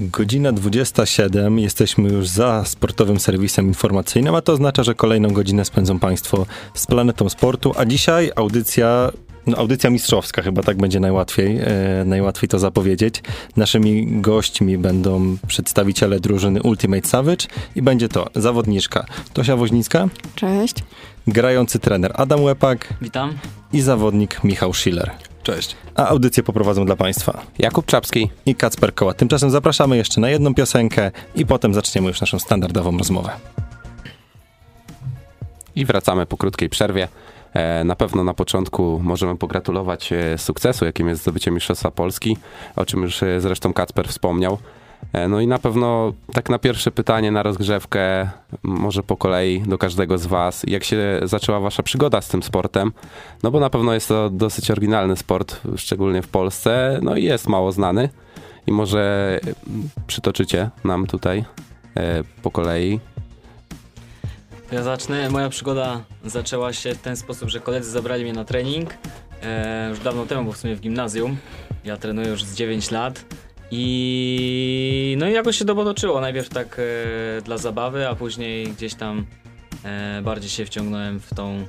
Godzina 27. Jesteśmy już za sportowym serwisem informacyjnym, a to oznacza, że kolejną godzinę spędzą Państwo z Planetą Sportu, a dzisiaj audycja no, audycja mistrzowska chyba tak będzie najłatwiej, e, najłatwiej to zapowiedzieć. Naszymi gośćmi będą przedstawiciele drużyny Ultimate Savage i będzie to zawodniczka Tosia Woźnicka. Cześć. Grający trener Adam Łepak. Witam. I zawodnik Michał Schiller. Cześć. A audycję poprowadzą dla Państwa Jakub Czapski i Kacper Koła. Tymczasem zapraszamy jeszcze na jedną piosenkę i potem zaczniemy już naszą standardową rozmowę. I wracamy po krótkiej przerwie. E, na pewno na początku możemy pogratulować e, sukcesu, jakim jest zdobycie Mistrzostwa Polski, o czym już e, zresztą Kacper wspomniał. No i na pewno tak na pierwsze pytanie, na rozgrzewkę, może po kolei do każdego z was, jak się zaczęła wasza przygoda z tym sportem? No bo na pewno jest to dosyć oryginalny sport, szczególnie w Polsce, no i jest mało znany. I może przytoczycie nam tutaj po kolei ja zacznę. Moja przygoda zaczęła się w ten sposób, że koledzy zabrali mnie na trening e, już dawno temu, bo w sumie w gimnazjum. Ja trenuję już z 9 lat. I no i jakoś się to potoczyło. Najpierw tak e, dla zabawy, a później gdzieś tam e, bardziej się wciągnąłem w tą,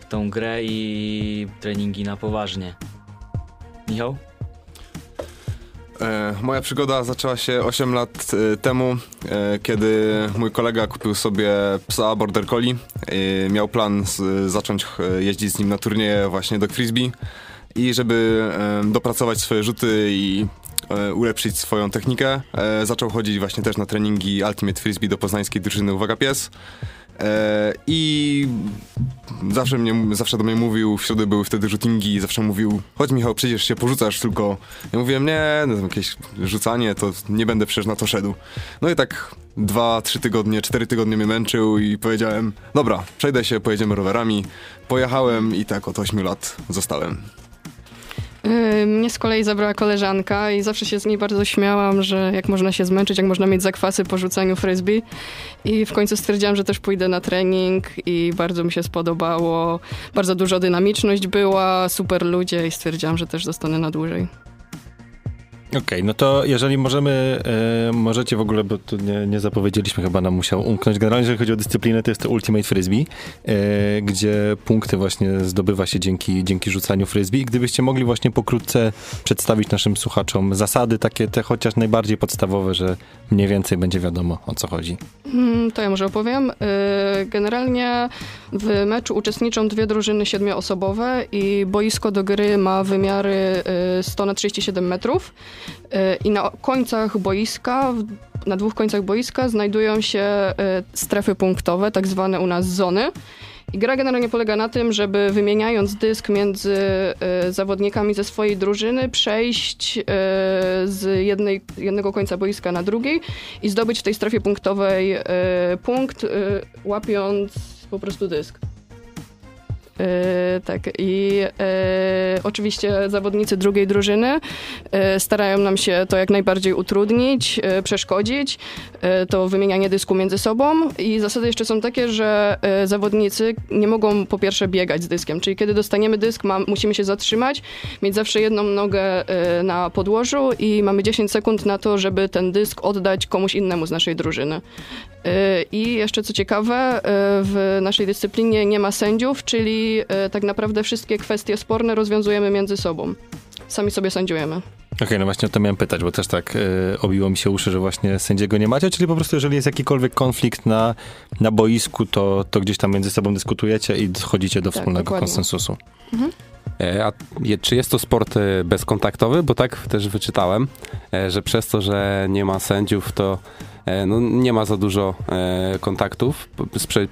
w tą grę i treningi na poważnie. Michał? E, moja przygoda zaczęła się 8 lat e, temu, kiedy mój kolega kupił sobie psa Border Collie. Miał plan zacząć jeździć z nim na turnieje właśnie do frisbee i żeby dopracować swoje rzuty i ulepszyć swoją technikę, zaczął chodzić właśnie też na treningi Ultimate Frisbee do poznańskiej drużyny Uwaga Pies. E, I zawsze, mnie, zawsze do mnie mówił, w środę były wtedy rzutingi, zawsze mówił, chodź Michał, przecież się porzucasz tylko. Ja mówiłem, nie, no, jakieś rzucanie, to nie będę przecież na to szedł. No i tak dwa, trzy tygodnie, cztery tygodnie mnie męczył i powiedziałem, dobra, przejdę się, pojedziemy rowerami. Pojechałem i tak od ośmiu lat zostałem. Yy, mnie z kolei zabrała koleżanka i zawsze się z niej bardzo śmiałam, że jak można się zmęczyć, jak można mieć zakwasy po rzucaniu frisbee. I w końcu stwierdziłam, że też pójdę na trening i bardzo mi się spodobało. Bardzo dużo dynamiczność była, super ludzie i stwierdziłam, że też zostanę na dłużej. Okej, okay, no to jeżeli możemy, e, możecie w ogóle, bo tu nie, nie, zapowiedzieliśmy, chyba nam musiał umknąć. Generalnie, jeżeli chodzi o dyscyplinę, to jest to Ultimate Frisbee, e, gdzie punkty właśnie zdobywa się dzięki, dzięki rzucaniu frisbee. Gdybyście mogli właśnie pokrótce przedstawić naszym słuchaczom zasady takie te chociaż najbardziej podstawowe, że mniej więcej będzie wiadomo o co chodzi. Hmm, to ja może opowiem. E, generalnie w meczu uczestniczą dwie drużyny siedmioosobowe i boisko do gry ma wymiary 100 e, na 37 metrów. I na końcach boiska, na dwóch końcach boiska znajdują się e, strefy punktowe, tak zwane u nas zony. I gra generalnie polega na tym, żeby wymieniając dysk między e, zawodnikami ze swojej drużyny, przejść e, z jednej, jednego końca boiska na drugiej i zdobyć w tej strefie punktowej punkt, łapiąc po prostu dysk. E, tak, i e, oczywiście zawodnicy drugiej drużyny e, starają nam się to jak najbardziej utrudnić, przeszkodzić, to wymienianie dysku między sobą i zasady jeszcze są takie, że zawodnicy nie mogą po pierwsze biegać z dyskiem, czyli kiedy dostaniemy dysk, ma, musimy się zatrzymać, mieć zawsze jedną nogę na podłożu i mamy 10 sekund na to, żeby ten dysk oddać komuś innemu z naszej drużyny. I jeszcze co ciekawe, w naszej dyscyplinie nie ma sędziów, czyli e, tak naprawdę wszystkie kwestie sporne rozwiązujemy między sobą. Sami sobie sędziujemy. Okej, okay, no właśnie o to miałem pytać, bo też tak y, obiło mi się uszy, że właśnie sędziego nie macie, czyli po prostu jeżeli jest jakikolwiek konflikt na, na boisku, to, to gdzieś tam między sobą dyskutujecie i dochodzicie do tak, wspólnego dokładnie. konsensusu. Mhm. E, a czy jest to sport bezkontaktowy? Bo tak też wyczytałem, że przez to, że nie ma sędziów, to E, no, nie ma za dużo e, kontaktów z, prze,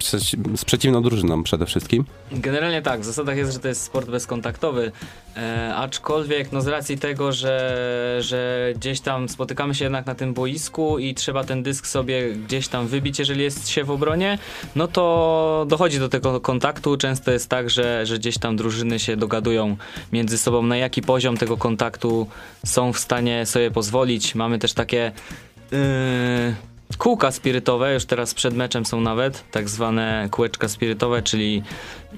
z, przeciwną drużyną przede wszystkim. Generalnie tak, w zasadach jest, że to jest sport bezkontaktowy, e, aczkolwiek no z racji tego, że, że gdzieś tam spotykamy się jednak na tym boisku i trzeba ten dysk sobie gdzieś tam wybić, jeżeli jest się w obronie, no to dochodzi do tego kontaktu. Często jest tak, że, że gdzieś tam drużyny się dogadują między sobą, na jaki poziom tego kontaktu są w stanie sobie pozwolić. Mamy też takie Yy, kółka spirytowe, już teraz przed meczem są nawet, tak zwane kółeczka spirytowe, czyli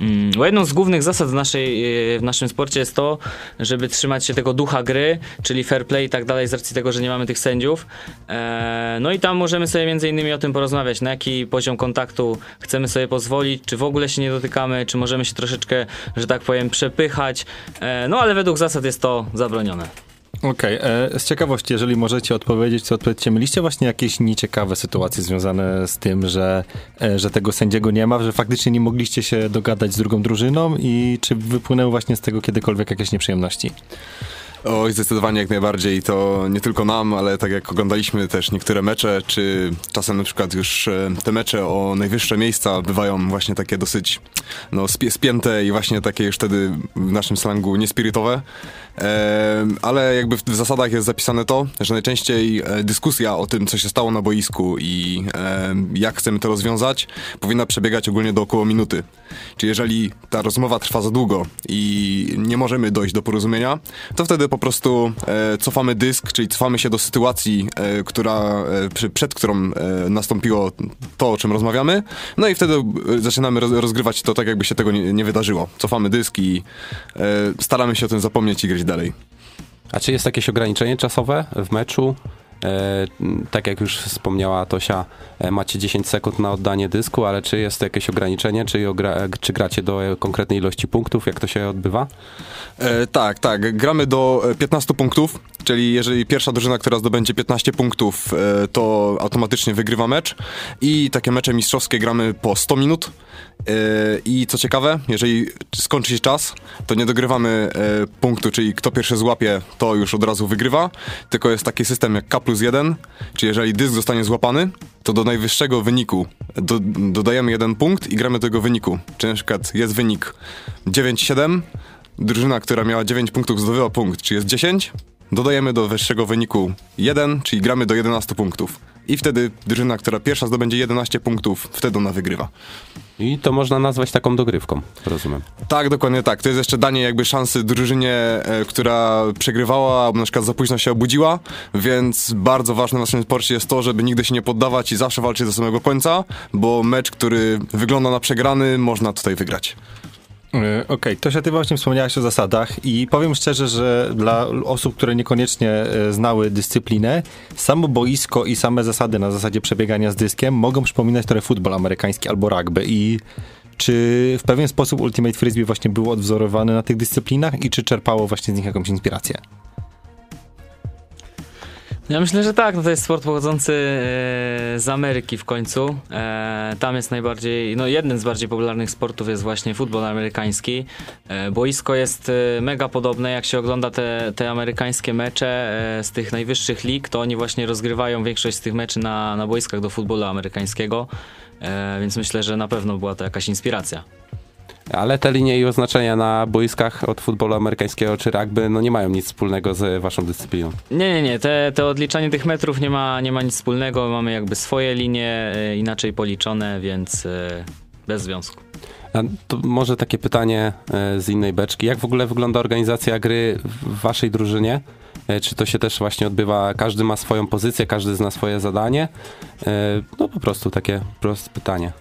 mm, bo jedną z głównych zasad w, naszej, e, w naszym sporcie jest to, żeby trzymać się tego ducha gry, czyli fair play i tak dalej, z racji tego, że nie mamy tych sędziów. E, no i tam możemy sobie między innymi o tym porozmawiać, na jaki poziom kontaktu chcemy sobie pozwolić, czy w ogóle się nie dotykamy, czy możemy się troszeczkę, że tak powiem, przepychać. E, no ale według zasad jest to zabronione. Okej, okay. z ciekawości, jeżeli możecie odpowiedzieć, to odpowiedzcie, mieliście właśnie jakieś nieciekawe sytuacje związane z tym, że, e, że tego sędziego nie ma, że faktycznie nie mogliście się dogadać z drugą drużyną i czy wypłynęły właśnie z tego kiedykolwiek jakieś nieprzyjemności? Oj, zdecydowanie jak najbardziej. To nie tylko nam, ale tak jak oglądaliśmy też niektóre mecze, czy czasem na przykład już e, te mecze o najwyższe miejsca bywają właśnie takie dosyć no, spięte i właśnie takie już wtedy w naszym slangu niespirytowe. Ale jakby w zasadach jest zapisane to, że najczęściej e, dyskusja o tym, co się stało na boisku i jak chcemy to rozwiązać, powinna przebiegać ogólnie do około minuty. Czyli jeżeli ta rozmowa trwa za długo i nie możemy dojść do porozumienia, to wtedy po prostu e, cofamy dysk, czyli cofamy się do sytuacji, e, która, przed którą nastąpiło to, o czym rozmawiamy, no i wtedy zaczynamy roz, rozgrywać to tak, jakby się tego nie, wydarzyło. Cofamy dysk i staramy się o tym zapomnieć i grać dalej. A czy jest jakieś ograniczenie czasowe w meczu? E, tak jak już wspomniała Tosia, e, macie 10 sekund na oddanie dysku, ale czy jest jakieś ograniczenie, czy, czy gracie do konkretnej ilości punktów, jak to się odbywa? E, tak, tak. Gramy do 15 punktów, czyli jeżeli pierwsza drużyna, która zdobędzie 15 punktów, e, to automatycznie wygrywa mecz. I takie mecze mistrzowskie gramy po 100 minut. E, I co ciekawe, jeżeli skończy się czas, to nie dogrywamy e, punktu, czyli kto pierwszy złapie, to już od razu wygrywa, tylko jest taki system jak K plus 1, czyli jeżeli dysk zostanie złapany, to do najwyższego wyniku do, dodajemy jeden punkt i gramy do tego wyniku. Czyli na przykład jest wynik 9-7, drużyna, która miała 9 punktów zdobyła punkt, czy jest 10, dodajemy do wyższego wyniku 1, czyli gramy do 11 punktów. I wtedy drużyna, która pierwsza zdobędzie 11 punktów, wtedy ona wygrywa. I to można nazwać taką dogrywką, rozumiem. Tak, dokładnie tak. To jest jeszcze danie jakby szansy drużynie, e, która przegrywała, albo na przykład za późno się obudziła, więc bardzo ważne w naszym sporcie jest to, żeby nigdy się nie poddawać i zawsze walczyć do samego końca, bo mecz, który wygląda na przegrany, można tutaj wygrać. E, okej, okay. Tosia, ty właśnie wspomniałaś o zasadach i powiem szczerze, że dla osób, które niekoniecznie e, znały dyscyplinę, samo boisko i same zasady na zasadzie przebiegania z dyskiem mogą przypominać trochę futbol amerykański albo rugby i czy w pewien sposób Ultimate Frisbee właśnie był odwzorowany na tych dyscyplinach i czy czerpało właśnie z nich jakąś inspirację? Ja myślę, że tak, no to jest sport pochodzący e, z Ameryki w końcu. E, tam jest najbardziej, no jeden z bardziej popularnych sportów jest właśnie futbol amerykański. E, boisko jest mega podobne, jak się ogląda te, te amerykańskie mecze z tych najwyższych lig, to oni właśnie rozgrywają większość z tych meczy na, na boiskach do futbolu amerykańskiego, więc myślę, że na pewno była to jakaś inspiracja. Ale te linie i oznaczenia na boiskach od futbolu amerykańskiego czy rugby no nie mają nic wspólnego z waszą dyscypliną. Nie, nie, nie. Te, te odliczanie tych metrów nie ma, nie ma nic wspólnego. Mamy jakby swoje linie e, inaczej policzone, więc e, bez związku. A to może takie pytanie e, z innej beczki. Jak w ogóle wygląda organizacja gry w waszej drużynie? Czy to się też właśnie odbywa, każdy ma swoją pozycję, każdy zna swoje zadanie? No po prostu takie proste pytanie.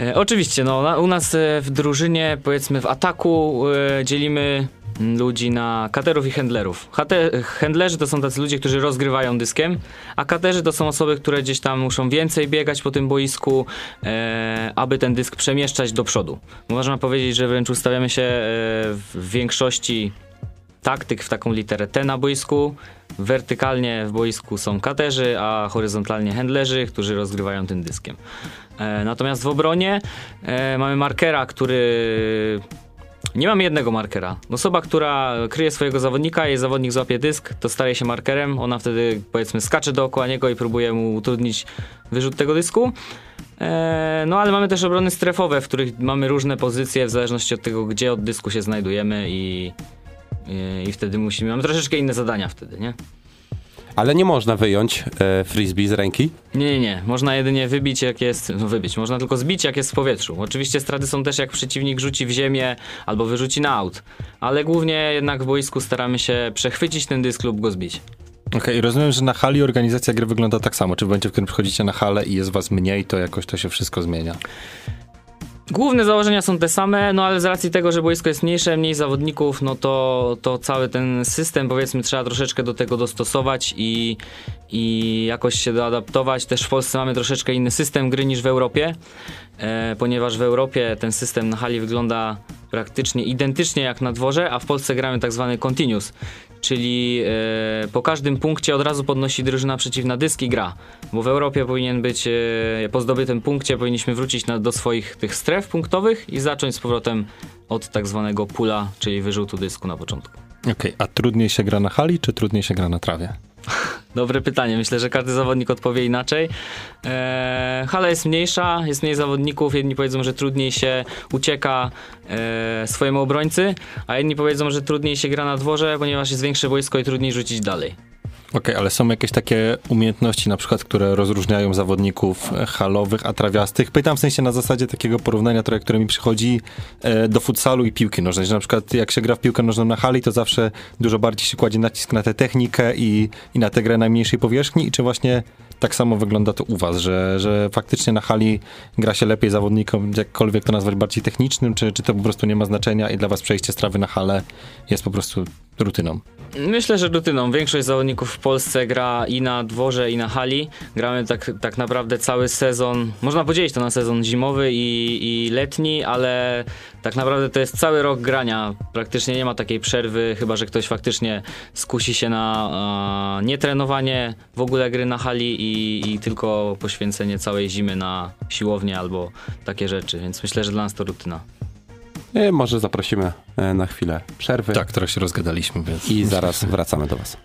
E, oczywiście, no, u nas e, w drużynie, powiedzmy w ataku e, dzielimy ludzi na katerów i handlerów. Hate, handlerzy to są tacy ludzie, którzy rozgrywają dyskiem, a katerzy to są osoby, które gdzieś tam muszą więcej biegać po tym boisku, e, aby ten dysk przemieszczać do przodu. Można powiedzieć, że wręcz ustawiamy się e, w większości taktyk w taką literę T na boisku. Wertykalnie w boisku są katerzy, a horyzontalnie handlerzy, którzy rozgrywają tym dyskiem. E, natomiast w obronie e, mamy markera, który nie mamy jednego markera. Osoba, która kryje swojego zawodnika, jej zawodnik złapie dysk, to staje się markerem. Ona wtedy, powiedzmy, skacze dookoła niego i próbuje mu utrudnić wyrzut tego dysku. E, no ale mamy też obrony strefowe, w których mamy różne pozycje w zależności od tego, gdzie od dysku się znajdujemy i, i, i wtedy musimy, mamy troszeczkę inne zadania wtedy, nie? Ale nie można wyjąć e, frisbee z ręki? Nie, nie, nie. Można jedynie wybić jak jest, no wybić, można tylko zbić jak jest w powietrzu. Oczywiście straty są też jak przeciwnik rzuci w ziemię albo wyrzuci na aut. Ale głównie jednak w boisku staramy się przechwycić ten dysk lub go zbić. Okej, rozumiem, że na hali organizacja gry wygląda tak samo. Czy w momencie, w którym przychodzicie na halę i jest was mniej, to jakoś to się wszystko zmienia? Główne założenia są te same, no ale z racji tego, że boisko jest mniejsze, mniej zawodników, no to, to cały ten system powiedzmy trzeba troszeczkę do tego dostosować i, i jakoś się doadaptować. Też w Polsce mamy troszeczkę inny system gry niż w Europie, e, ponieważ w Europie ten system na hali wygląda praktycznie identycznie jak na dworze, a w Polsce gramy tak zwany continuous, czyli e, po każdym punkcie od razu podnosi drużyna przeciwna dysk i gra. Bo w Europie powinien być, e, po zdobytym punkcie powinniśmy wrócić na, do swoich tych stref punktowych i zacząć z powrotem od tak zwanego pula, czyli wyrzutu dysku na początku. Okej, a trudniej się gra na hali, czy trudniej się gra na trawie? Dobre pytanie. Myślę, że każdy zawodnik odpowie inaczej. Eee, hala jest mniejsza, jest mniej zawodników. Jedni powiedzą, że trudniej się ucieka e, swojemu obrońcy, a inni powiedzą, że trudniej się gra na dworze, ponieważ jest większe wojsko i trudniej rzucić dalej. Okej, ale są jakieś takie umiejętności, na przykład, które rozróżniają zawodników e, halowych, a trawiastych? Pytam w sensie na zasadzie takiego porównania, trochę, które mi przychodzi e, do futsalu i piłki nożnej. Że na przykład jak się gra w piłkę nożną na hali, to zawsze dużo bardziej się kładzie nacisk na tę technikę i, i na tę grę na mniejszej powierzchni. I czy właśnie tak samo wygląda to u was, że, że faktycznie na hali gra się lepiej zawodnikom, jakkolwiek to nazwać bardziej technicznym, czy, czy to po prostu nie ma znaczenia i dla was przejście z trawy na halę jest po prostu rutyną? Myślę, że rutyną. Większość zawodników w Polsce gra i na dworze, i na hali. Gramy tak, tak naprawdę cały sezon. Można podzielić to na sezon zimowy i, i letni, ale tak naprawdę to jest cały rok grania. Praktycznie nie ma takiej przerwy, chyba że ktoś faktycznie skusi się na a, nietrenowanie w ogóle gry na hali i, i tylko poświęcenie całej zimy na siłownię albo takie rzeczy. Więc myślę, że dla nas to rutyna. E, Może zaprosimy e, na chwilę przerwy Tak, trochę się rozgadaliśmy, więc... i zaraz wracamy do Was.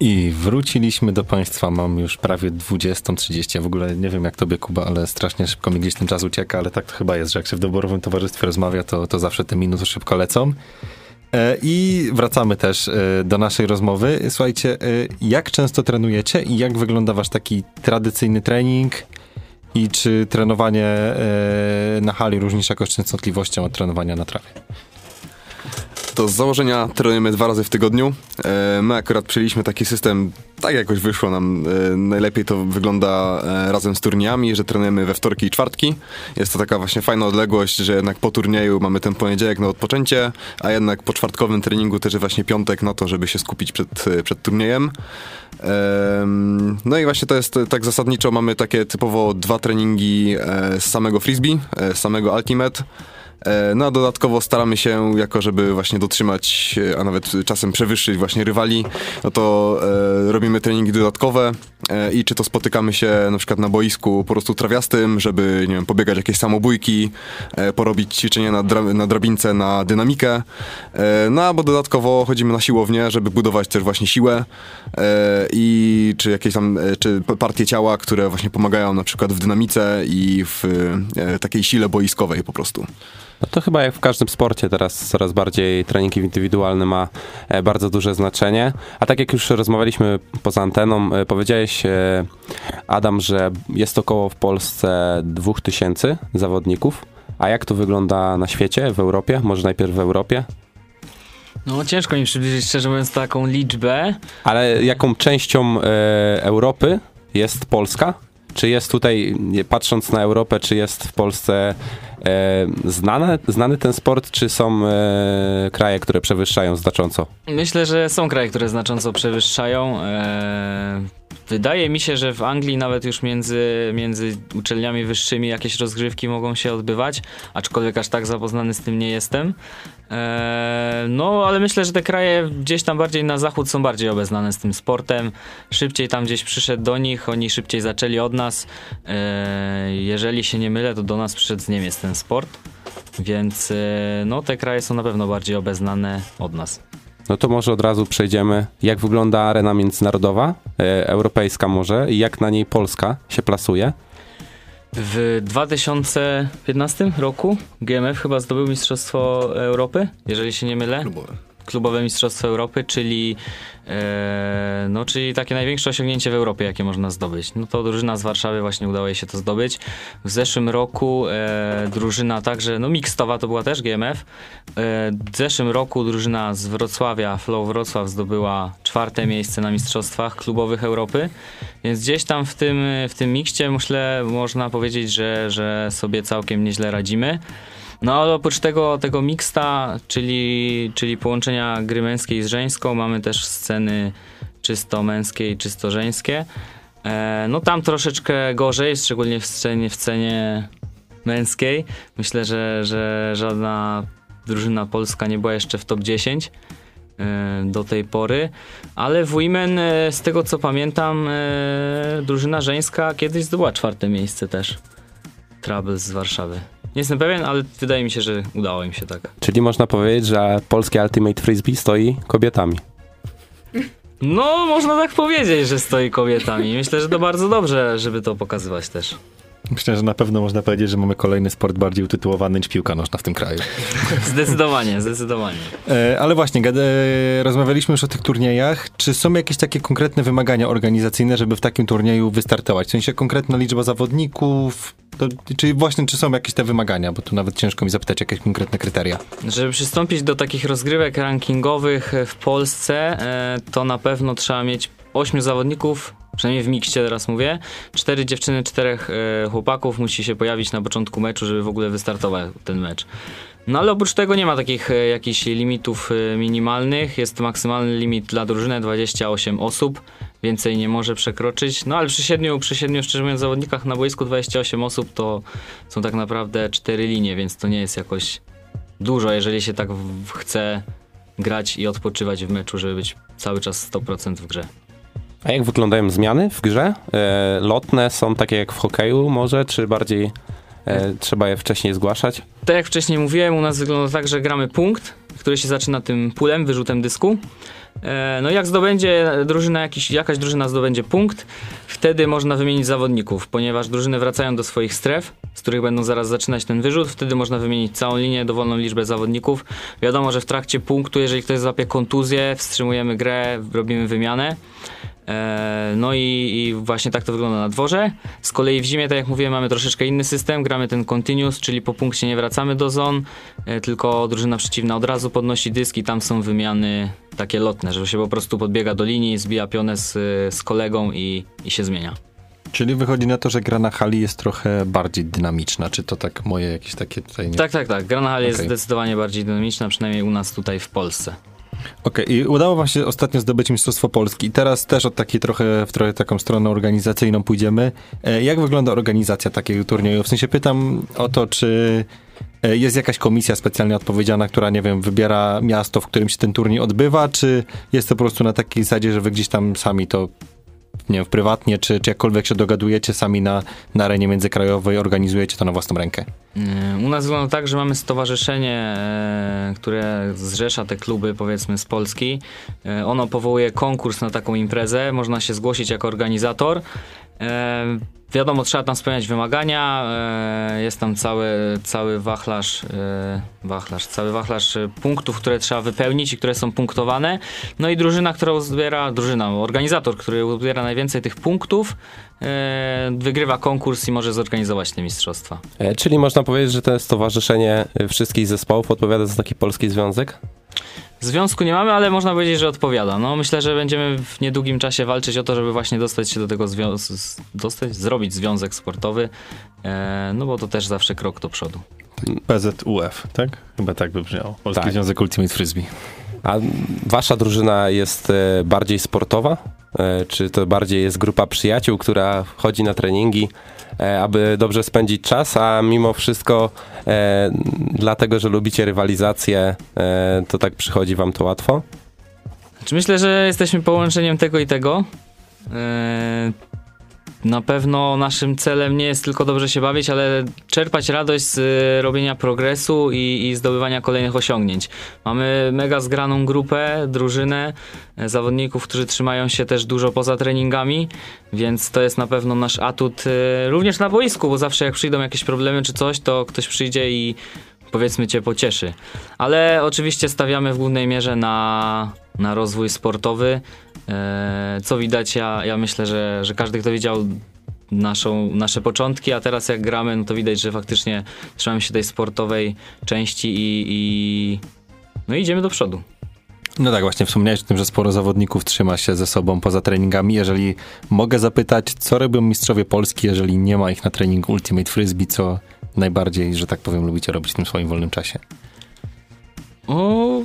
I wróciliśmy do Państwa, mam już prawie 20.30. Ja w ogóle nie wiem jak tobie, Kuba, ale strasznie szybko mi gdzieś ten czas ucieka, ale tak to chyba jest, że jak się w doborowym towarzystwie rozmawia, to, to zawsze te minuty szybko lecą. E, I wracamy też e, do naszej rozmowy. Słuchajcie, e, jak często trenujecie i jak wygląda wasz taki tradycyjny trening? I czy trenowanie na hali różni się jakoś częstotliwością od trenowania na trawie? To z założenia trenujemy dwa razy w tygodniu. E, My akurat przyjęliśmy taki system, tak jakoś wyszło nam. e, Najlepiej to wygląda e, razem z turniejami, że trenujemy we wtorki i czwartki. Jest to taka właśnie fajna odległość, że jednak po turnieju mamy ten poniedziałek na odpoczęcie, a jednak po czwartkowym treningu też właśnie piątek na to, żeby się skupić przed, przed turniejem. Em, No i właśnie to jest tak zasadniczo, mamy takie typowo dwa treningi z samego frisbee, z samego ultimate. E, No a dodatkowo staramy się, jako żeby właśnie dotrzymać, e, a nawet czasem przewyższyć właśnie rywali, no to e, robimy treningi dodatkowe e, i czy to spotykamy się na przykład na boisku po prostu trawiastym, żeby, nie wiem, pobiegać jakieś samobójki, e, porobić ćwiczenia na, dra- na drabince, na dynamikę, e, no albo dodatkowo chodzimy na siłownię, żeby budować też właśnie siłę i czy jakieś tam, czy partie ciała, które właśnie pomagają na przykład w dynamice i w takiej sile boiskowej po prostu. No to chyba jak w każdym sporcie teraz coraz bardziej trening indywidualny ma e, bardzo duże znaczenie. A tak jak już rozmawialiśmy poza anteną, e, powiedziałeś e, Adam, że jest około w Polsce 2000 zawodników. A jak to wygląda na świecie, w Europie? Może najpierw w Europie? No ciężko mi przybliżyć szczerze mówiąc taką liczbę. Ale jaką częścią Europy jest Polska? Czy jest tutaj, patrząc na Europę, czy jest w Polsce e, znane, znany ten sport, czy są e, kraje, które przewyższają znacząco? Myślę, że są kraje, które znacząco przewyższają. Eee, wydaje mi się, że w Anglii nawet już między, między uczelniami wyższymi jakieś rozgrywki mogą się odbywać, aczkolwiek aż tak zapoznany z tym nie jestem. Eee, no, ale myślę, że te kraje gdzieś tam bardziej na zachód są bardziej obeznane z tym sportem. Szybciej tam gdzieś przyszedł do nich, oni szybciej zaczęli od nas. Eee, jeżeli się nie mylę, to do nas przyszedł z Niemiec ten sport. Więc e, no, te kraje są na pewno bardziej obeznane od nas. No to może od razu przejdziemy, jak wygląda arena międzynarodowa, e, europejska może, i jak na niej Polska się plasuje. W 2015 roku GMF chyba zdobył Mistrzostwo Europy, jeżeli się nie mylę. Klubowe. Klubowe Mistrzostwo Europy, czyli, e, no, czyli takie największe osiągnięcie w Europie, jakie można zdobyć. No to drużyna z Warszawy właśnie udało jej się to zdobyć. W zeszłym roku e, drużyna także, no mixtowa to była też GMF. E, w zeszłym roku drużyna z Wrocławia, Flow Wrocław zdobyła czwarte miejsce na Mistrzostwach Klubowych Europy, więc gdzieś tam w tym, w tym mikście myślę, można powiedzieć, że, że sobie całkiem nieźle radzimy. No ale oprócz tego, tego mixta, czyli, czyli połączenia gry męskiej z żeńską, mamy też sceny czysto męskie i czysto żeńskie. E, no tam troszeczkę gorzej, szczególnie w scenie, w scenie męskiej. Myślę, że, że żadna drużyna polska nie była jeszcze w top 10 e, do tej pory, ale w Women, e, z tego co pamiętam, e, drużyna żeńska kiedyś zdobyła czwarte miejsce też. Troubles z Warszawy. Nie jestem pewien, ale wydaje mi się, że udało im się tak. Czyli można powiedzieć, że polskie Ultimate Frisbee stoi kobietami. No, można tak powiedzieć, że stoi kobietami. Myślę, że to bardzo dobrze, żeby to pokazywać też. Myślę, że na pewno można powiedzieć, że mamy kolejny sport bardziej utytułowany niż piłka nożna w tym kraju. Zdecydowanie, zdecydowanie. E, ale właśnie, e, rozmawialiśmy już o tych turniejach. Czy są jakieś takie konkretne wymagania organizacyjne, żeby w takim turnieju wystartować? W sensie konkretna liczba zawodników? To, czy właśnie, czy są jakieś te wymagania? Bo tu nawet ciężko mi zapytać jakieś konkretne kryteria. Żeby przystąpić do takich rozgrywek rankingowych w Polsce, e, to na pewno trzeba mieć 8 zawodników, przynajmniej w mikście teraz mówię. Cztery dziewczyny, czterech e, chłopaków musi się pojawić na początku meczu, żeby w ogóle wystartował ten mecz. No ale oprócz tego nie ma takich e, jakichś limitów e, minimalnych. Jest maksymalny limit dla drużyny 28 osób. Więcej nie może przekroczyć. No ale przy siedmiu, przy siedmiu szczerze mówiąc, zawodnikach na boisku 28 osób to są tak naprawdę cztery linie, więc to nie jest jakoś dużo, jeżeli się tak w- chce grać i odpoczywać w meczu, żeby być cały czas 100% w grze. A jak wyglądają zmiany w grze? E, lotne są takie jak w hokeju może, czy bardziej e, trzeba je wcześniej zgłaszać? Tak jak wcześniej mówiłem, u nas wygląda tak, że gramy punkt, który się zaczyna tym pulem, wyrzutem dysku. E, No i jak zdobędzie drużyna, jakiś, jakaś drużyna zdobędzie punkt, wtedy można wymienić zawodników, ponieważ drużyny wracają do swoich stref, z których będą zaraz zaczynać ten wyrzut, wtedy można wymienić całą linię, dowolną liczbę zawodników. Wiadomo, że w trakcie punktu, jeżeli ktoś złapie kontuzję, wstrzymujemy grę, robimy wymianę. E, No i, i właśnie tak to wygląda na dworze. Z kolei w zimie, tak jak mówiłem, mamy troszeczkę inny system. Gramy ten continuous, czyli po punkcie nie wracamy do zon, e, tylko drużyna przeciwna od razu podnosi dysk i tam są wymiany takie lotne, że się po prostu podbiega do linii, zbija pionę z, z kolegą i, i się zmienia. Czyli wychodzi na to, że gra na hali jest trochę bardziej dynamiczna. Czy to tak moje jakieś takie tutaj... Nie... Tak, tak, tak. Gra na hali jest Okej. zdecydowanie bardziej dynamiczna, przynajmniej u nas tutaj w Polsce. Okej, i udało wam się ostatnio zdobyć Mistrzostwo Polski. I teraz też od takiej trochę, w trochę taką stronę organizacyjną pójdziemy. E, Jak wygląda organizacja takiego turnieju? W sensie pytam o to, czy e, jest jakaś komisja specjalnie odpowiedzialna, która, nie wiem, wybiera miasto, w którym się ten turniej odbywa, czy jest to po prostu na takiej zasadzie, że wy gdzieś tam sami to nie wiem, prywatnie, czy, czy jakkolwiek się dogadujecie sami na, na arenie międzykrajowej, organizujecie to na własną rękę? Yy, U nas wygląda tak, że mamy stowarzyszenie, e, które zrzesza te kluby, powiedzmy, z Polski. E, Ono powołuje konkurs na taką imprezę, można się zgłosić jako organizator. E, Wiadomo, trzeba tam spełniać wymagania, e, jest tam cały, cały wachlarz, e, wachlarz, cały wachlarz punktów, które trzeba wypełnić i które są punktowane. No i drużyna, która uzbiera, drużyna, organizator, który uzbiera najwięcej tych punktów, wygrywa konkurs i może zorganizować te mistrzostwa. Czyli można powiedzieć, że to stowarzyszenie wszystkich zespołów odpowiada za taki polski związek? Związku nie mamy, ale można powiedzieć, że odpowiada. No, myślę, że będziemy w niedługim czasie walczyć o to, żeby właśnie dostać się do tego związku, dostać, zrobić związek sportowy, e, no bo to też zawsze krok do przodu. PZUF, tak? Chyba tak by brzmiało. Polski Tak. Związek Ultimate Frisbee. A wasza drużyna jest e, bardziej sportowa? E, Czy to bardziej jest grupa przyjaciół, która chodzi na treningi, aby dobrze spędzić czas, a mimo wszystko e, dlatego, że lubicie rywalizację, e, to tak przychodzi wam to łatwo? Znaczy, myślę, że jesteśmy połączeniem tego i tego. Na pewno naszym celem nie jest tylko dobrze się bawić, ale czerpać radość z e, robienia progresu i, i zdobywania kolejnych osiągnięć. Mamy mega zgraną grupę, drużynę e, zawodników, którzy trzymają się też dużo poza treningami, więc to jest na pewno nasz atut e, również na boisku, bo zawsze jak przyjdą jakieś problemy czy coś, to ktoś przyjdzie i powiedzmy cię pocieszy. Ale oczywiście stawiamy w głównej mierze na, na rozwój sportowy. E, co widać, ja, ja myślę, że, że każdy, kto widział naszą, nasze początki, a teraz jak gramy, no to widać, że faktycznie trzymamy się tej sportowej części i, i no i idziemy do przodu. No tak, właśnie wspomniałeś o tym, że sporo zawodników trzyma się ze sobą poza treningami. Jeżeli mogę zapytać, co robią mistrzowie Polski, jeżeli nie ma ich na treningu Ultimate Frisbee, co najbardziej, że tak powiem, lubicie robić w tym swoim wolnym czasie? O,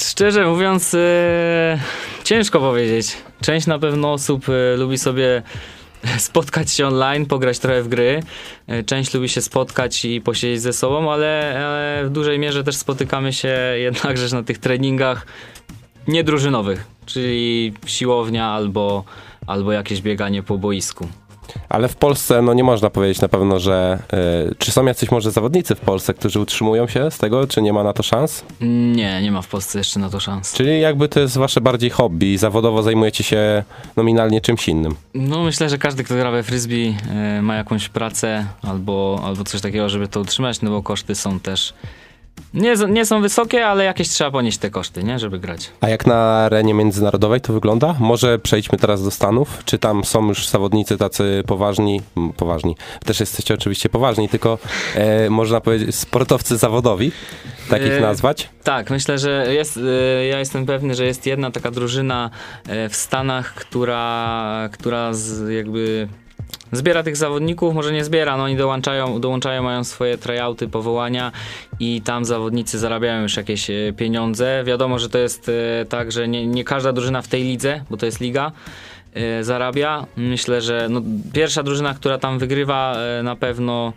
szczerze mówiąc, e, ciężko powiedzieć. Część na pewno osób e, lubi sobie spotkać się online, pograć trochę w gry. E, Część lubi się spotkać i posiedzieć ze sobą, ale, ale w dużej mierze też spotykamy się jednakże na tych treningach niedrużynowych, czyli siłownia albo, albo jakieś bieganie po boisku. Ale w Polsce, no nie można powiedzieć na pewno, że... y, czy są jacyś może zawodnicy w Polsce, którzy utrzymują się z tego, czy nie ma na to szans? Nie, nie ma w Polsce jeszcze na to szans. Czyli jakby to jest wasze bardziej hobby i zawodowo zajmujecie się nominalnie czymś innym. No myślę, że każdy, kto gra we frisbee e, ma jakąś pracę albo, albo coś takiego, żeby to utrzymać, no bo koszty są też nie, nie są wysokie, ale jakieś trzeba ponieść te koszty, nie, żeby grać. A jak na arenie międzynarodowej to wygląda? Może przejdźmy teraz do Stanów. Czy tam są już zawodnicy tacy poważni? Poważni. Też jesteście oczywiście poważni, tylko e, można powiedzieć sportowcy zawodowi, tak ich E, nazwać. Tak, myślę, że jest, e, ja jestem pewny, że jest jedna taka drużyna e, w Stanach, która, która z, jakby zbiera tych zawodników, może nie zbiera, no oni dołączają, dołączają, mają swoje tryouty, powołania i tam zawodnicy zarabiają już jakieś e, pieniądze. Wiadomo, że to jest e, tak, że nie, nie każda drużyna w tej lidze, bo to jest liga, e, zarabia. Myślę, że no, pierwsza drużyna, która tam wygrywa na pewno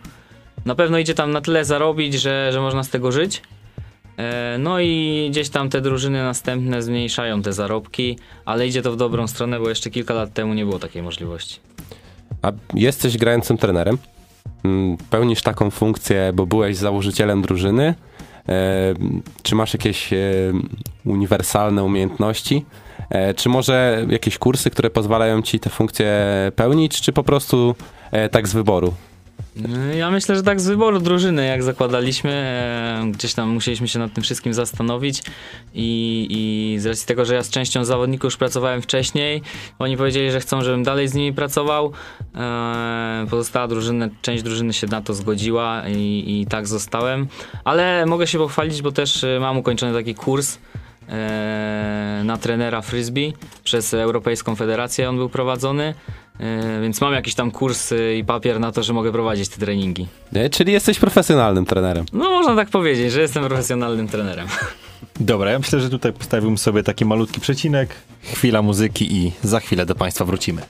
na pewno idzie tam na tyle zarobić, że, że można z tego żyć. No i gdzieś tam te drużyny następne zmniejszają te zarobki, ale idzie to w dobrą stronę, bo jeszcze kilka lat temu nie było takiej możliwości. A jesteś grającym trenerem. Mm, Pełnisz taką funkcję, bo byłeś założycielem drużyny. E, Czy masz jakieś e, uniwersalne umiejętności? E, Czy może jakieś kursy, które pozwalają ci tę funkcję pełnić, czy po prostu tak z wyboru? E, Ja myślę, że tak z wyboru drużyny, jak zakładaliśmy, e, gdzieś tam musieliśmy się nad tym wszystkim zastanowić i, i z racji tego, że ja z częścią zawodników już pracowałem wcześniej, oni powiedzieli, że chcą, żebym dalej z nimi pracował. E, Pozostała drużyna, część drużyny się na to zgodziła i, i tak zostałem, ale mogę się pochwalić, bo też e, mam ukończony taki kurs na trenera frisbee przez Europejską Federację on był prowadzony. E, Więc mam jakiś tam kurs e, i papier na to, że mogę prowadzić te treningi. E, Czyli jesteś profesjonalnym trenerem. No można tak powiedzieć, że jestem profesjonalnym trenerem. Dobra, ja myślę, że tutaj postawiłbym sobie taki malutki przecinek, chwila muzyki i za chwilę do Państwa wrócimy.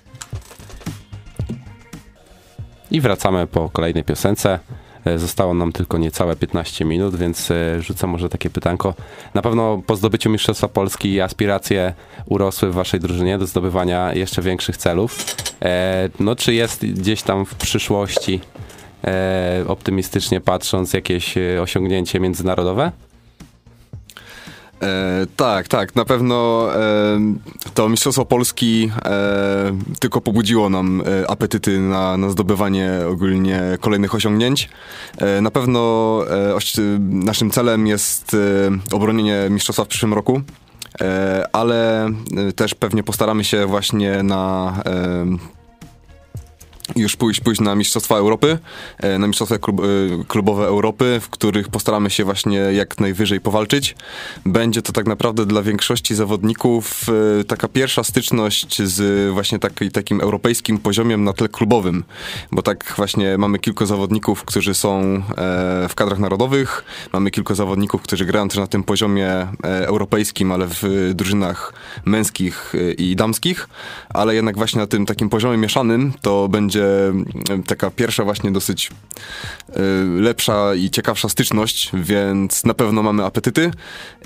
I wracamy po kolejnej piosence. E, Zostało nam tylko niecałe 15 minut, więc rzucę może takie pytanko. Na pewno po zdobyciu Mistrzostwa Polski aspiracje urosły w waszej drużynie do zdobywania jeszcze większych celów. E, No czy jest gdzieś tam w przyszłości, e, optymistycznie patrząc, jakieś e, osiągnięcie międzynarodowe? E, tak, tak, na pewno e, to Mistrzostwo Polski e, tylko pobudziło nam apetyty na, na zdobywanie ogólnie kolejnych osiągnięć. Na pewno naszym celem jest obronienie Mistrzostwa w przyszłym roku. E, ale e, też pewnie postaramy się właśnie na e, już pójść, pójść na Mistrzostwa Europy, e, na Mistrzostwa klub, e, klubowe Europy, w których postaramy się właśnie jak najwyżej powalczyć. Będzie to tak naprawdę dla większości zawodników e, taka pierwsza styczność z właśnie taki, takim europejskim poziomem na tle klubowym, bo tak właśnie mamy kilku zawodników, którzy są w kadrach narodowych, mamy kilku zawodników, którzy grają też na tym poziomie europejskim, ale w drużynach męskich i damskich, ale jednak właśnie na tym takim poziomie mieszanym to będzie e, taka pierwsza właśnie dosyć e, lepsza i ciekawsza styczność, więc na pewno mamy apetyty.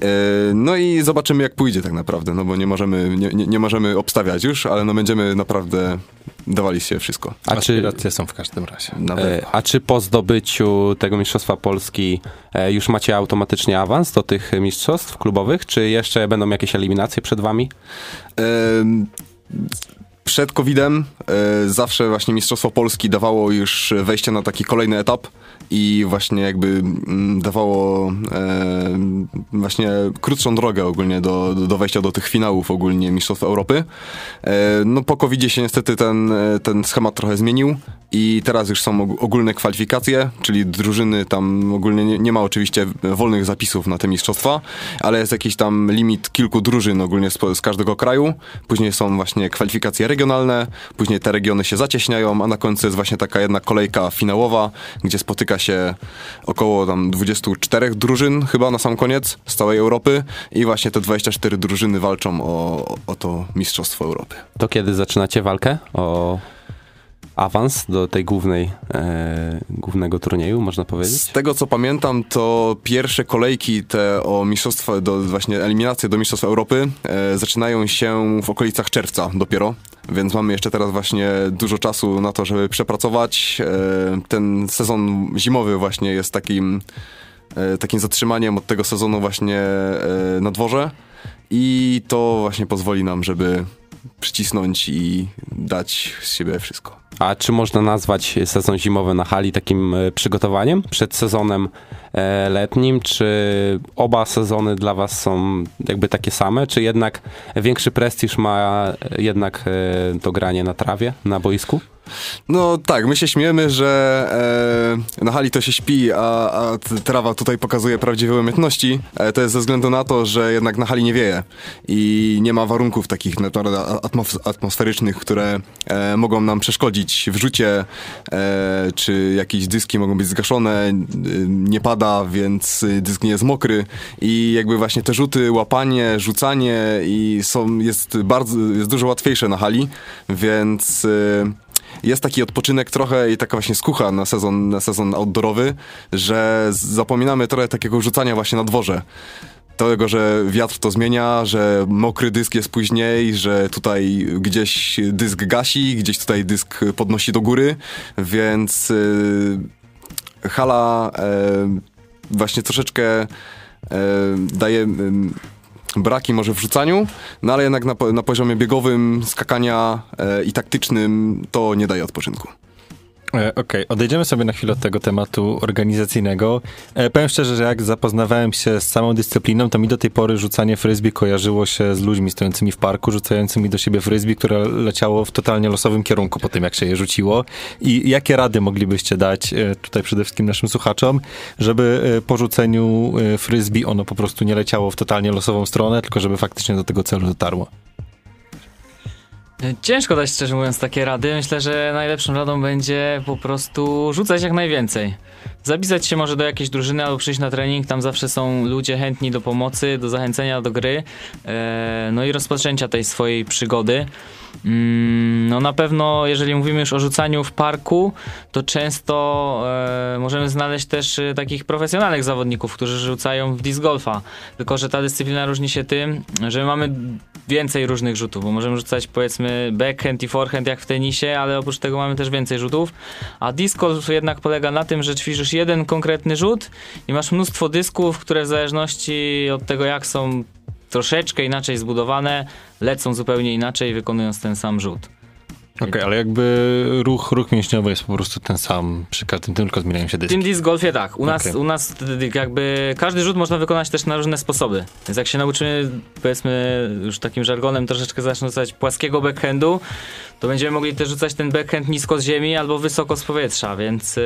E, No i zobaczymy jak pójdzie tak naprawdę, no bo nie możemy, nie, nie, nie możemy obstawiać już, ale no będziemy naprawdę dawali się wszystko. A czy, są w każdym razie. Na pewno. e, a czy po zdobyciu tego Mistrzostwa Polski e, już macie automatycznie awans do tych mistrzostw klubowych, czy jeszcze będą jakieś eliminacje przed wami? Przed COVID-em e, zawsze właśnie Mistrzostwo Polski dawało już wejście na taki kolejny etap i właśnie jakby mm, dawało e, właśnie krótszą drogę ogólnie do, do wejścia do tych finałów ogólnie Mistrzostw Europy. E, no po covid się niestety ten, ten schemat trochę zmienił i teraz już są og- ogólne kwalifikacje, czyli drużyny tam ogólnie nie, nie ma oczywiście wolnych zapisów na te mistrzostwa, ale jest jakiś tam limit kilku drużyn ogólnie z, z każdego kraju. Później są właśnie kwalifikacje regionalne, później te regiony się zacieśniają, a na końcu jest właśnie taka jedna kolejka finałowa, gdzie spotyka się około tam 24 drużyn chyba na sam koniec z całej Europy i właśnie te 24 drużyny walczą o, o to Mistrzostwo Europy. To kiedy zaczynacie walkę o awans do tej głównej, e, głównego turnieju, można powiedzieć? Z tego co pamiętam, to pierwsze kolejki te o mistrzostwa, do, właśnie eliminacje do Mistrzostw Europy e, zaczynają się w okolicach czerwca dopiero, więc mamy jeszcze teraz właśnie dużo czasu na to, żeby przepracować. E, ten sezon zimowy właśnie jest takim, e, takim zatrzymaniem od tego sezonu właśnie e, na dworze i to właśnie pozwoli nam, żeby przycisnąć i dać z siebie wszystko. A czy można nazwać sezon zimowy na hali takim e, przygotowaniem przed sezonem e, letnim? Czy oba sezony dla was są jakby takie same? Czy jednak większy prestiż ma jednak e, to granie na trawie, na boisku? No tak, my się śmiejemy, że e, na hali to się śpi, a, a trawa tutaj pokazuje prawdziwe umiejętności. E, to jest ze względu na to, że jednak na hali nie wieje i nie ma warunków takich naprawdę atmos- atmosferycznych, które e, mogą nam przeszkodzić w rzucie, e, czy jakieś dyski mogą być zgaszone, e, nie pada, więc dysk nie jest mokry i jakby właśnie te rzuty, łapanie, rzucanie i są, jest bardzo, jest dużo łatwiejsze na hali, więc... Jest taki odpoczynek trochę i taka właśnie skucha na sezon, na sezon outdoorowy, że zapominamy trochę takiego rzucania właśnie na dworze. Tego, że wiatr to zmienia, że mokry dysk jest później, że tutaj gdzieś dysk gasi, gdzieś tutaj dysk podnosi do góry, więc yy, hala yy, właśnie troszeczkę yy, daje braki może w rzucaniu, no ale jednak na, na poziomie biegowym, skakania e, i taktycznym to nie daje odpoczynku. E, Okej, okay. odejdziemy sobie na chwilę od tego tematu organizacyjnego. E, powiem szczerze, że jak zapoznawałem się z samą dyscypliną, to mi do tej pory rzucanie frisbee kojarzyło się z ludźmi stojącymi w parku, rzucającymi do siebie frisbee, które leciało w totalnie losowym kierunku po tym, jak się je rzuciło. I jakie rady moglibyście dać e, tutaj przede wszystkim naszym słuchaczom, żeby e, po rzuceniu e, frisbee ono po prostu nie leciało w totalnie losową stronę, tylko żeby faktycznie do tego celu dotarło? Ciężko dać szczerze mówiąc takie rady. Myślę, że najlepszą radą będzie po prostu rzucać jak najwięcej. Zapisać się może do jakiejś drużyny albo przyjść na trening, tam zawsze są ludzie chętni do pomocy, do zachęcenia do gry, e, no i rozpoczęcia tej swojej przygody. Mm, no na pewno, jeżeli mówimy już o rzucaniu w parku, to często e, możemy znaleźć też e, takich profesjonalnych zawodników, którzy rzucają w disc golfa. Tylko, że ta dyscyplina różni się tym, że mamy więcej różnych rzutów, bo możemy rzucać powiedzmy backhand i forehand jak w tenisie, ale oprócz tego mamy też więcej rzutów. A disc golf jednak polega na tym, że ćwiczysz jeden konkretny rzut i masz mnóstwo dysków, które w zależności od tego jak są troszeczkę inaczej zbudowane, lecą zupełnie inaczej, wykonując ten sam rzut. Okej, okay, ale jakby ruch, ruch mięśniowy jest po prostu ten sam przy każdym, tylko zmieniają się dyski. W tym disc golfie tak. U nas, okay. u nas jakby każdy rzut można wykonać też na różne sposoby. Więc jak się nauczymy, powiedzmy już takim żargonem troszeczkę zacząć rzucać płaskiego backhandu, to będziemy mogli też rzucać ten backhand nisko z ziemi albo wysoko z powietrza, więc yy,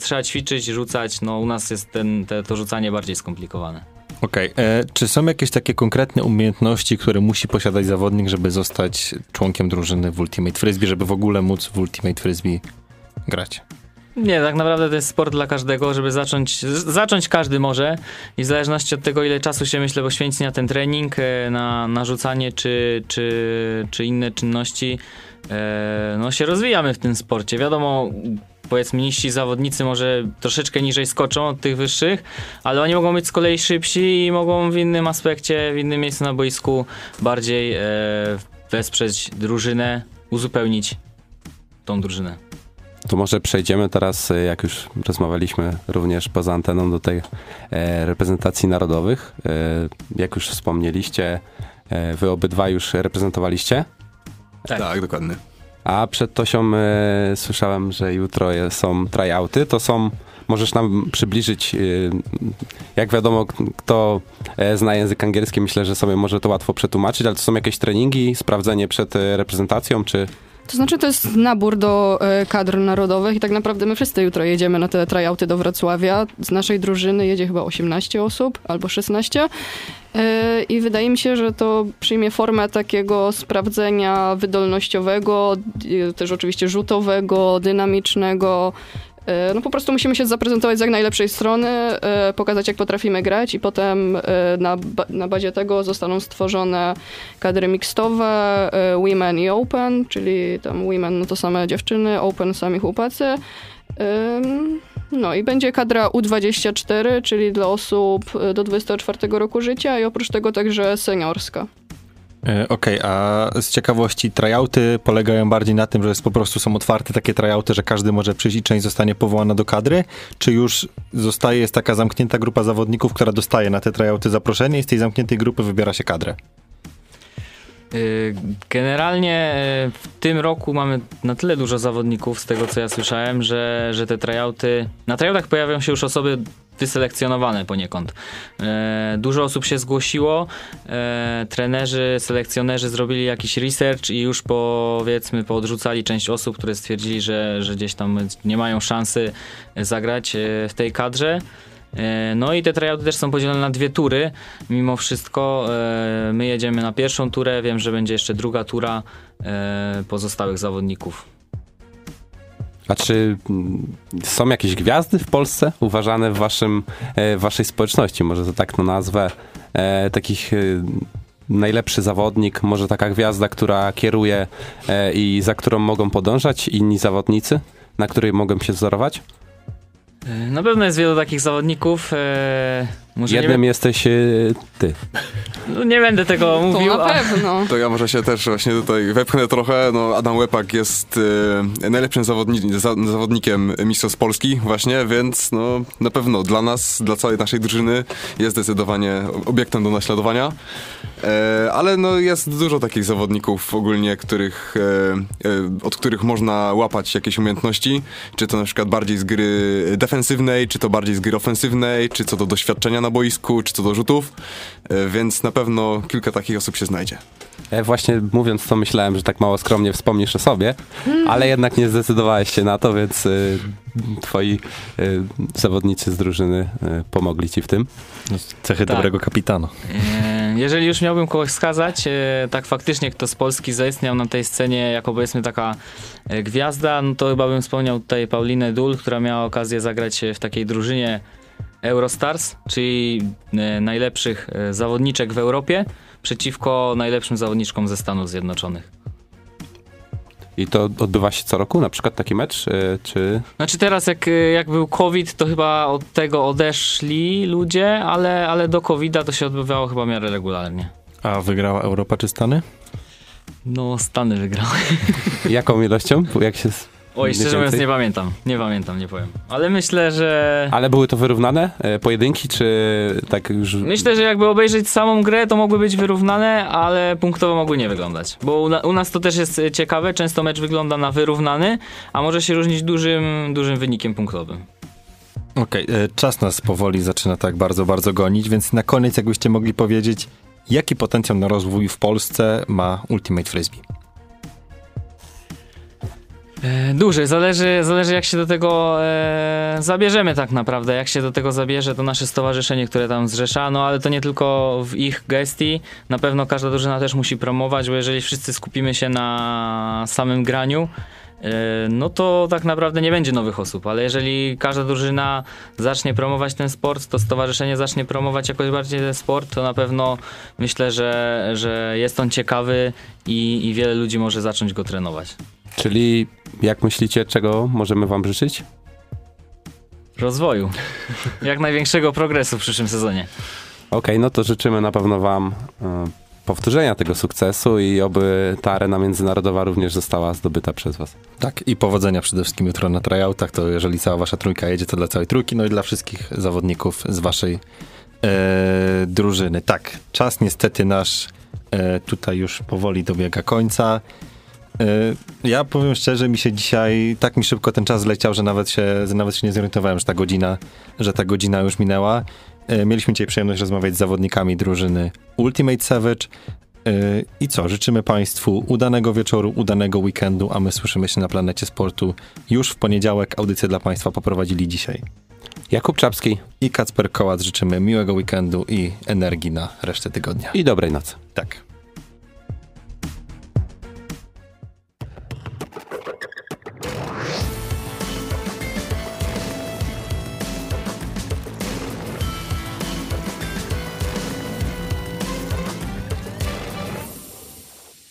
trzeba ćwiczyć, rzucać. No u nas jest ten, te, to rzucanie bardziej skomplikowane. Okej. Okay. Czy są jakieś takie konkretne umiejętności, które musi posiadać zawodnik, żeby zostać członkiem drużyny w Ultimate Frisbee, żeby w ogóle móc w Ultimate Frisbee grać? Nie, tak naprawdę to jest sport dla każdego, żeby zacząć, zacząć każdy może i w zależności od tego, ile czasu się myślę poświęci na ten trening, na, na rzucanie czy, czy, czy inne czynności, no się rozwijamy w tym sporcie. Wiadomo, powiedzmy niżsi zawodnicy może troszeczkę niżej skoczą od tych wyższych, ale oni mogą być z kolei szybsi i mogą w innym aspekcie, w innym miejscu na boisku bardziej e, wesprzeć drużynę, uzupełnić tą drużynę. To może przejdziemy teraz, e, jak już rozmawialiśmy również poza anteną, do tej e, reprezentacji narodowych. E, jak już wspomnieliście, e, wy obydwa już reprezentowaliście Tak. Tak, dokładnie. A przed Tosią e, słyszałem, że jutro są tryouty. To są, możesz nam przybliżyć, e, jak wiadomo, kto e, zna język angielski, myślę, że sobie może to łatwo przetłumaczyć, ale to są jakieś treningi, sprawdzenie przed e, reprezentacją, czy... To znaczy, to jest nabór do e, kadr narodowych i tak naprawdę my wszyscy jutro jedziemy na te tryouty do Wrocławia. Z naszej drużyny jedzie chyba 18 osób albo 16. E, I wydaje mi się, że to przyjmie formę takiego sprawdzenia wydolnościowego, d- też oczywiście rzutowego, dynamicznego. E, No po prostu musimy się zaprezentować z jak najlepszej strony, e, pokazać jak potrafimy grać i potem e, na, na bazie tego zostaną stworzone kadry mixtowe, women i open, czyli tam women no to same dziewczyny, open sami chłopacy. No i będzie kadra U24, czyli dla osób do 24 roku życia i oprócz tego także seniorska. E, Okej, a z ciekawości tryouty polegają bardziej na tym, że po prostu są otwarte takie tryouty, że każdy może przyjść i część zostanie powołana do kadry, czy już zostaje, jest taka zamknięta grupa zawodników, która dostaje na te tryouty zaproszenie i z tej zamkniętej grupy wybiera się kadrę? Y, Generalnie y, w tym roku mamy na tyle dużo zawodników, z tego co ja słyszałem, że, że te tryouty. Na tryoutach pojawią się już osoby wyselekcjonowane poniekąd. E, Dużo osób się zgłosiło, e, trenerzy, selekcjonerzy zrobili jakiś research i już powiedzmy poodrzucali część osób, które stwierdzili, że, że gdzieś tam nie mają szansy zagrać e, w tej kadrze. No i te tryouty też są podzielone na dwie tury. Mimo wszystko my jedziemy na pierwszą turę. Wiem, że będzie jeszcze druga tura pozostałych zawodników. A czy mm, są jakieś gwiazdy w Polsce uważane w waszym, e, waszej społeczności, może to tak to nazwę, e, takich e, najlepszy zawodnik, może taka gwiazda, która kieruje i za którą mogą podążać inni zawodnicy, na której mogą się wzorować? Na pewno jest wielu takich zawodników. e, Może Jednym nie, jesteś e, ty. no nie będę tego To mówił. na a- pewno. To ja może się też właśnie tutaj wepchnę trochę. No, Adam Łepak jest e, najlepszym zawodni za, zawodnikiem Mistrzostw Polski właśnie, więc no, na pewno dla nas, dla całej naszej drużyny jest zdecydowanie obiektem do naśladowania. E, ale no, jest dużo takich zawodników ogólnie, których, e, e, od których można łapać jakieś umiejętności, czy to na przykład bardziej z gry defensywnej, czy to bardziej z gry ofensywnej, czy co do doświadczenia na boisku, czy co do rzutów, e, więc na pewno kilka takich osób się znajdzie. Ja właśnie mówiąc to myślałem, że tak mało skromnie wspomnisz o sobie, ale jednak nie zdecydowałeś się na to, więc y, twoi y, zawodnicy z drużyny y, pomogli ci w tym. No, Cechy Tak. dobrego kapitana. E, Jeżeli już miałbym kogoś wskazać, e, tak faktycznie kto z Polski zaistniał na tej scenie jako powiedzmy taka e, gwiazda, no to chyba bym wspomniał tutaj Paulinę Dul, która miała okazję zagrać w takiej drużynie Eurostars, czyli e, najlepszych e, zawodniczek w Europie przeciwko najlepszym zawodniczkom ze Stanów Zjednoczonych. I to odbywa się co roku, na przykład taki mecz, y, czy... Znaczy teraz jak, jak był COVID, to chyba od tego odeszli ludzie, ale, ale do COVID-a to się odbywało chyba w miarę regularnie. A wygrała Europa czy Stany? No, Stany wygrały. Jaką ilością? Jak się... Oj, szczerze mówiąc nie pamiętam. Nie pamiętam, nie powiem. Ale myślę, że... Ale były to wyrównane e, pojedynki, czy tak już... Myślę, że jakby obejrzeć samą grę, to mogły być wyrównane, ale punktowo mogły nie wyglądać. Bo u, na, u nas to też jest e, ciekawe, często mecz wygląda na wyrównany, a może się różnić dużym, dużym wynikiem punktowym. Okej, e, czas nas powoli zaczyna tak bardzo, bardzo gonić, więc na koniec jakbyście mogli powiedzieć, jaki potencjał na rozwój w Polsce ma Ultimate Frisbee? E, Duży, zależy, zależy jak się do tego e, zabierzemy tak naprawdę. Jak się do tego zabierze to nasze stowarzyszenie, które tam zrzesza, no ale to nie tylko w ich gestii. Na pewno każda drużyna też musi promować, bo jeżeli wszyscy skupimy się na samym graniu, e, no to tak naprawdę nie będzie nowych osób, ale jeżeli każda drużyna zacznie promować ten sport, to stowarzyszenie zacznie promować jakoś bardziej ten sport, to na pewno myślę, że, że jest on ciekawy i, i wiele ludzi może zacząć go trenować. Czyli jak myślicie, czego możemy wam życzyć? rozwoju. Jak największego progresu w przyszłym sezonie. Okej, no to życzymy na pewno wam e, powtórzenia tego sukcesu i oby ta arena międzynarodowa również została zdobyta przez was. Tak, i powodzenia przede wszystkim jutro na tryoutach, to jeżeli cała wasza trójka jedzie, to dla całej trójki, no i dla wszystkich zawodników z waszej e, drużyny. Tak, czas niestety nasz e, tutaj już powoli dobiega końca. Y, Ja powiem szczerze, mi się dzisiaj, tak mi szybko ten czas zleciał, że nawet się, nawet się nie zorientowałem, że ta godzina, że ta godzina już minęła. Y, Mieliśmy dzisiaj przyjemność rozmawiać z zawodnikami drużyny Ultimate Savage. Y, I co, życzymy Państwu udanego wieczoru, udanego weekendu, a my słyszymy się na Planecie Sportu już w poniedziałek. Audycję dla Państwa poprowadzili dzisiaj. Jakub Czapski I Kacper Kołac życzymy miłego weekendu i energii na resztę tygodnia. i dobrej nocy. Tak.